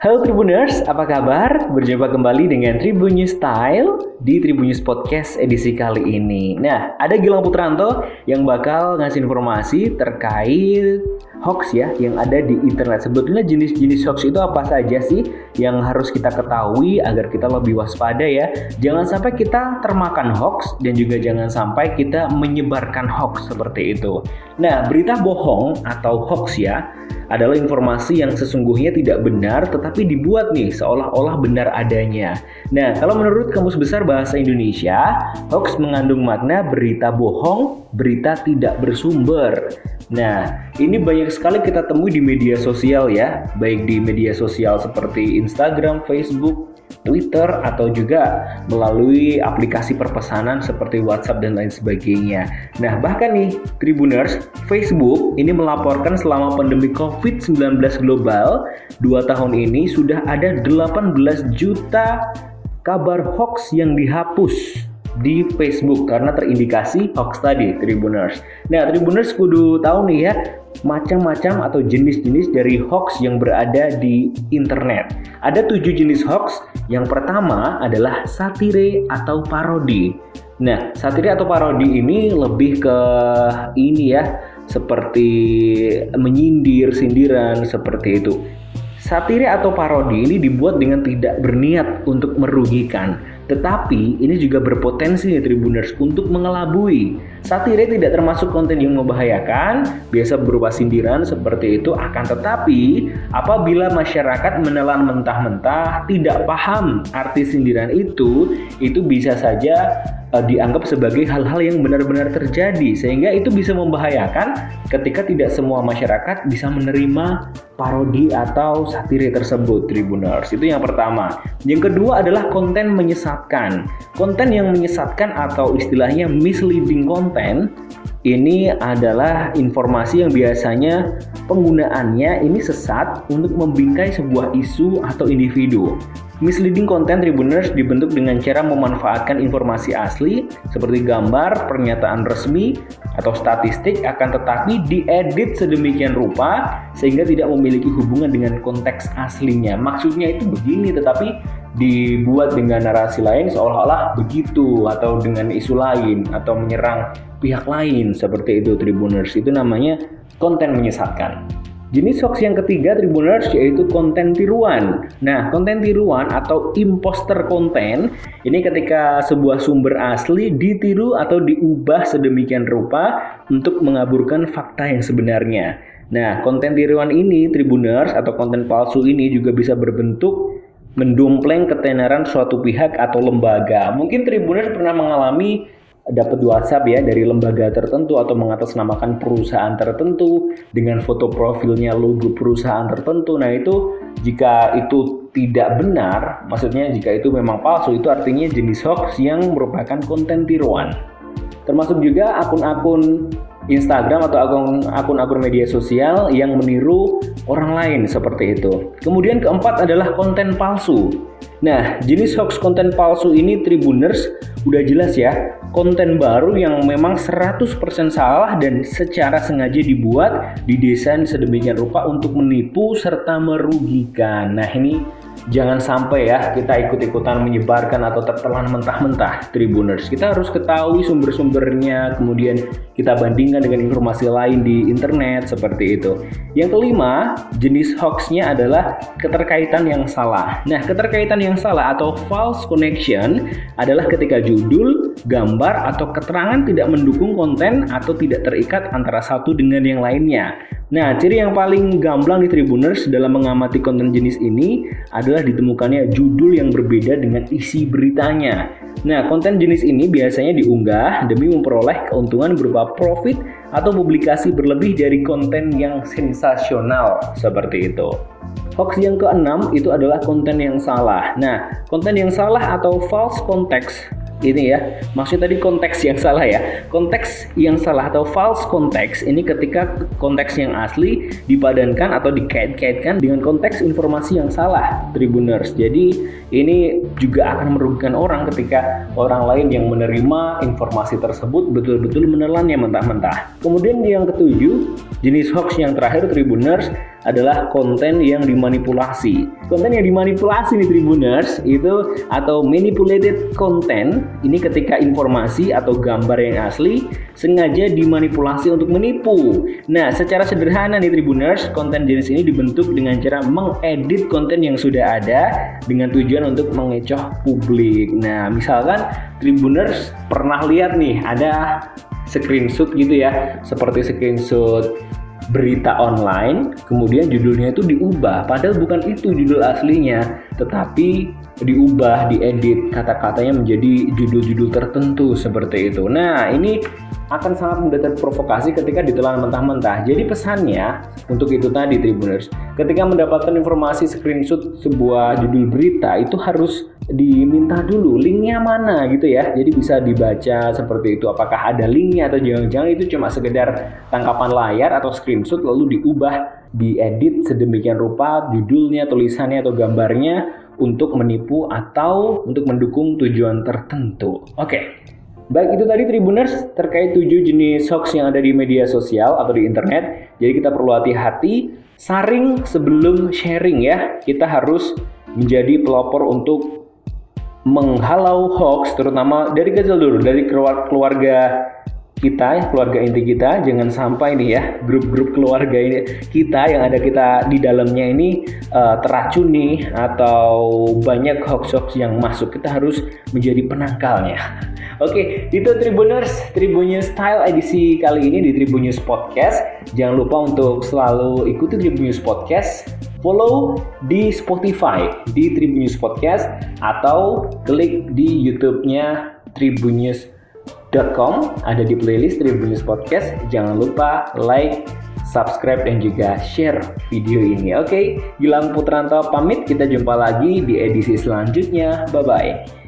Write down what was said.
Halo Tribuners, apa kabar? Berjumpa kembali dengan Tribun News Style di Tribun News Podcast edisi kali ini. Nah, ada Gilang Putranto yang bakal ngasih informasi terkait hoax ya yang ada di internet. Sebetulnya jenis-jenis hoax itu apa saja sih yang harus kita ketahui agar kita lebih waspada ya. Jangan sampai kita termakan hoax dan juga jangan sampai kita menyebarkan hoax seperti itu. Nah, berita bohong atau hoax ya adalah informasi yang sesungguhnya tidak benar tetapi dibuat nih seolah-olah benar adanya. Nah, kalau menurut Kamus Besar Bahasa Indonesia, hoax mengandung makna berita bohong, berita tidak bersumber. Nah, ini banyak sekali kita temui di media sosial ya, baik di media sosial seperti Instagram, Facebook, Twitter atau juga melalui aplikasi perpesanan seperti WhatsApp dan lain sebagainya. Nah, bahkan nih Tribuners, Facebook ini melaporkan selama pandemi COVID-19 global 2 tahun ini sudah ada 18 juta kabar hoax yang dihapus di Facebook karena terindikasi hoax tadi Tribuners. Nah, Tribuners kudu tahu nih ya macam-macam atau jenis-jenis dari hoax yang berada di internet. Ada tujuh jenis hoax. Yang pertama adalah satire atau parodi. Nah, satire atau parodi ini lebih ke ini ya, seperti menyindir, sindiran seperti itu. Satire atau parodi ini dibuat dengan tidak berniat untuk merugikan, tetapi ini juga berpotensi nih Tribuners untuk mengelabui. Satire tidak termasuk konten yang membahayakan, biasa berupa sindiran seperti itu akan tetapi apabila masyarakat menelan mentah-mentah tidak paham arti sindiran itu, itu bisa saja uh, dianggap sebagai hal-hal yang benar-benar terjadi sehingga itu bisa membahayakan ketika tidak semua masyarakat bisa menerima parodi atau satire tersebut Tribuners. Itu yang pertama. Yang kedua adalah konten menyesatkan. Konten yang menyesatkan atau istilahnya misleading content ini adalah informasi yang biasanya penggunaannya ini sesat untuk membingkai sebuah isu atau individu. Misleading content Tribuners dibentuk dengan cara memanfaatkan informasi asli seperti gambar, pernyataan resmi, atau statistik akan tetapi diedit sedemikian rupa sehingga tidak memiliki hubungan dengan konteks aslinya. Maksudnya itu begini tetapi dibuat dengan narasi lain seolah-olah begitu atau dengan isu lain atau menyerang pihak lain seperti itu Tribuners. Itu namanya konten menyesatkan. Jenis hoax yang ketiga Tribuners yaitu konten tiruan. Nah, konten tiruan atau imposter konten ini ketika sebuah sumber asli ditiru atau diubah sedemikian rupa untuk mengaburkan fakta yang sebenarnya. Nah, konten tiruan ini Tribuners atau konten palsu ini juga bisa berbentuk mendompleng ketenaran suatu pihak atau lembaga. Mungkin Tribuners pernah mengalami dapat WhatsApp ya dari lembaga tertentu atau mengatasnamakan perusahaan tertentu dengan foto profilnya logo perusahaan tertentu. Nah, itu jika itu tidak benar, maksudnya jika itu memang palsu, itu artinya jenis hoax yang merupakan konten tiruan. Termasuk juga akun-akun Instagram atau akun-akun media sosial yang meniru orang lain seperti itu. Kemudian keempat adalah konten palsu. Nah, jenis hoax konten palsu ini Tribuners udah jelas ya, konten baru yang memang 100% salah dan secara sengaja dibuat, didesain sedemikian rupa untuk menipu serta merugikan. Nah, ini jangan sampai ya kita ikut-ikutan menyebarkan atau tertelan mentah-mentah Tribuners. Kita harus ketahui sumber-sumbernya, kemudian kita bandingkan dengan informasi lain di internet seperti itu. Yang kelima, jenis hoaxnya adalah keterkaitan yang salah. Nah, keterkaitan yang salah atau false connection adalah ketika judul, gambar, atau keterangan tidak mendukung konten atau tidak terikat antara satu dengan yang lainnya. Nah, ciri yang paling gamblang di Tribuners dalam mengamati konten jenis ini ditemukannya judul yang berbeda dengan isi beritanya. Nah, konten jenis ini biasanya diunggah demi memperoleh keuntungan berupa profit atau publikasi berlebih dari konten yang sensasional seperti itu. Hoax yang keenam itu adalah konten yang salah. Nah, konten yang salah atau false context ini ya. Maksud tadi konteks yang salah ya. Konteks yang salah atau false konteks ini ketika konteks yang asli dipadankan atau dikait-kaitkan dengan konteks informasi yang salah Tribuners. Jadi ini juga akan merugikan orang ketika orang lain yang menerima informasi tersebut betul-betul menelannya mentah-mentah. Kemudian yang ketujuh jenis hoax yang terakhir Tribuners adalah konten yang dimanipulasi. Konten yang dimanipulasi nih Tribuners itu atau manipulated content ini ketika informasi atau gambar yang asli sengaja dimanipulasi untuk menipu. Nah, secara sederhana nih Tribuners, konten jenis ini dibentuk dengan cara mengedit konten yang sudah ada dengan tujuan untuk mengecoh publik. Nah, misalkan Tribuners pernah lihat nih ada screenshot gitu ya, seperti screenshot berita online, kemudian judulnya itu diubah. Padahal bukan itu judul aslinya, tetapi diubah, diedit kata-katanya menjadi judul-judul tertentu seperti itu. Nah, ini akan sangat mudah terprovokasi ketika ditelan mentah-mentah. Jadi pesannya untuk itu tadi Tribuners, ketika mendapatkan informasi screenshot sebuah judul berita itu harus diminta dulu linknya mana gitu ya. Jadi bisa dibaca seperti itu. Apakah ada linknya atau jangan-jangan itu cuma sekedar tangkapan layar atau screenshot lalu diubah, diedit sedemikian rupa judulnya, tulisannya atau gambarnya untuk menipu atau untuk mendukung tujuan tertentu. Oke. Okay. Baik itu tadi Tribuners terkait tujuh jenis hoax yang ada di media sosial atau di internet. Jadi kita perlu hati-hati saring sebelum sharing ya. Kita harus menjadi pelopor untuk menghalau hoax terutama dari kecil dulu dari keluarga kita keluarga inti kita jangan sampai nih ya grup-grup keluarga ini kita yang ada kita di dalamnya ini uh, teracuni atau banyak hoax-hoax yang masuk. Kita harus menjadi penangkalnya. Oke, itu Tribuners, Tribunnews Style edisi kali ini di Tribunnews Podcast. Jangan lupa untuk selalu ikuti Tribunnews Podcast, follow di Spotify di Tribunnews Podcast atau klik di YouTube-nya Tribunnews com ada di playlist Tribunnews Podcast. Jangan lupa like, subscribe dan juga share video ini. Oke, Gilang Putranto pamit. Kita jumpa lagi di edisi selanjutnya. Bye bye.